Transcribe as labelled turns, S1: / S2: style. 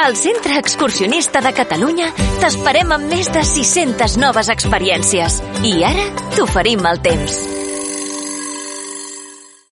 S1: Al Centre Excursionista de Catalunya t'esperem amb més de 600 noves experiències. I ara t'oferim el temps.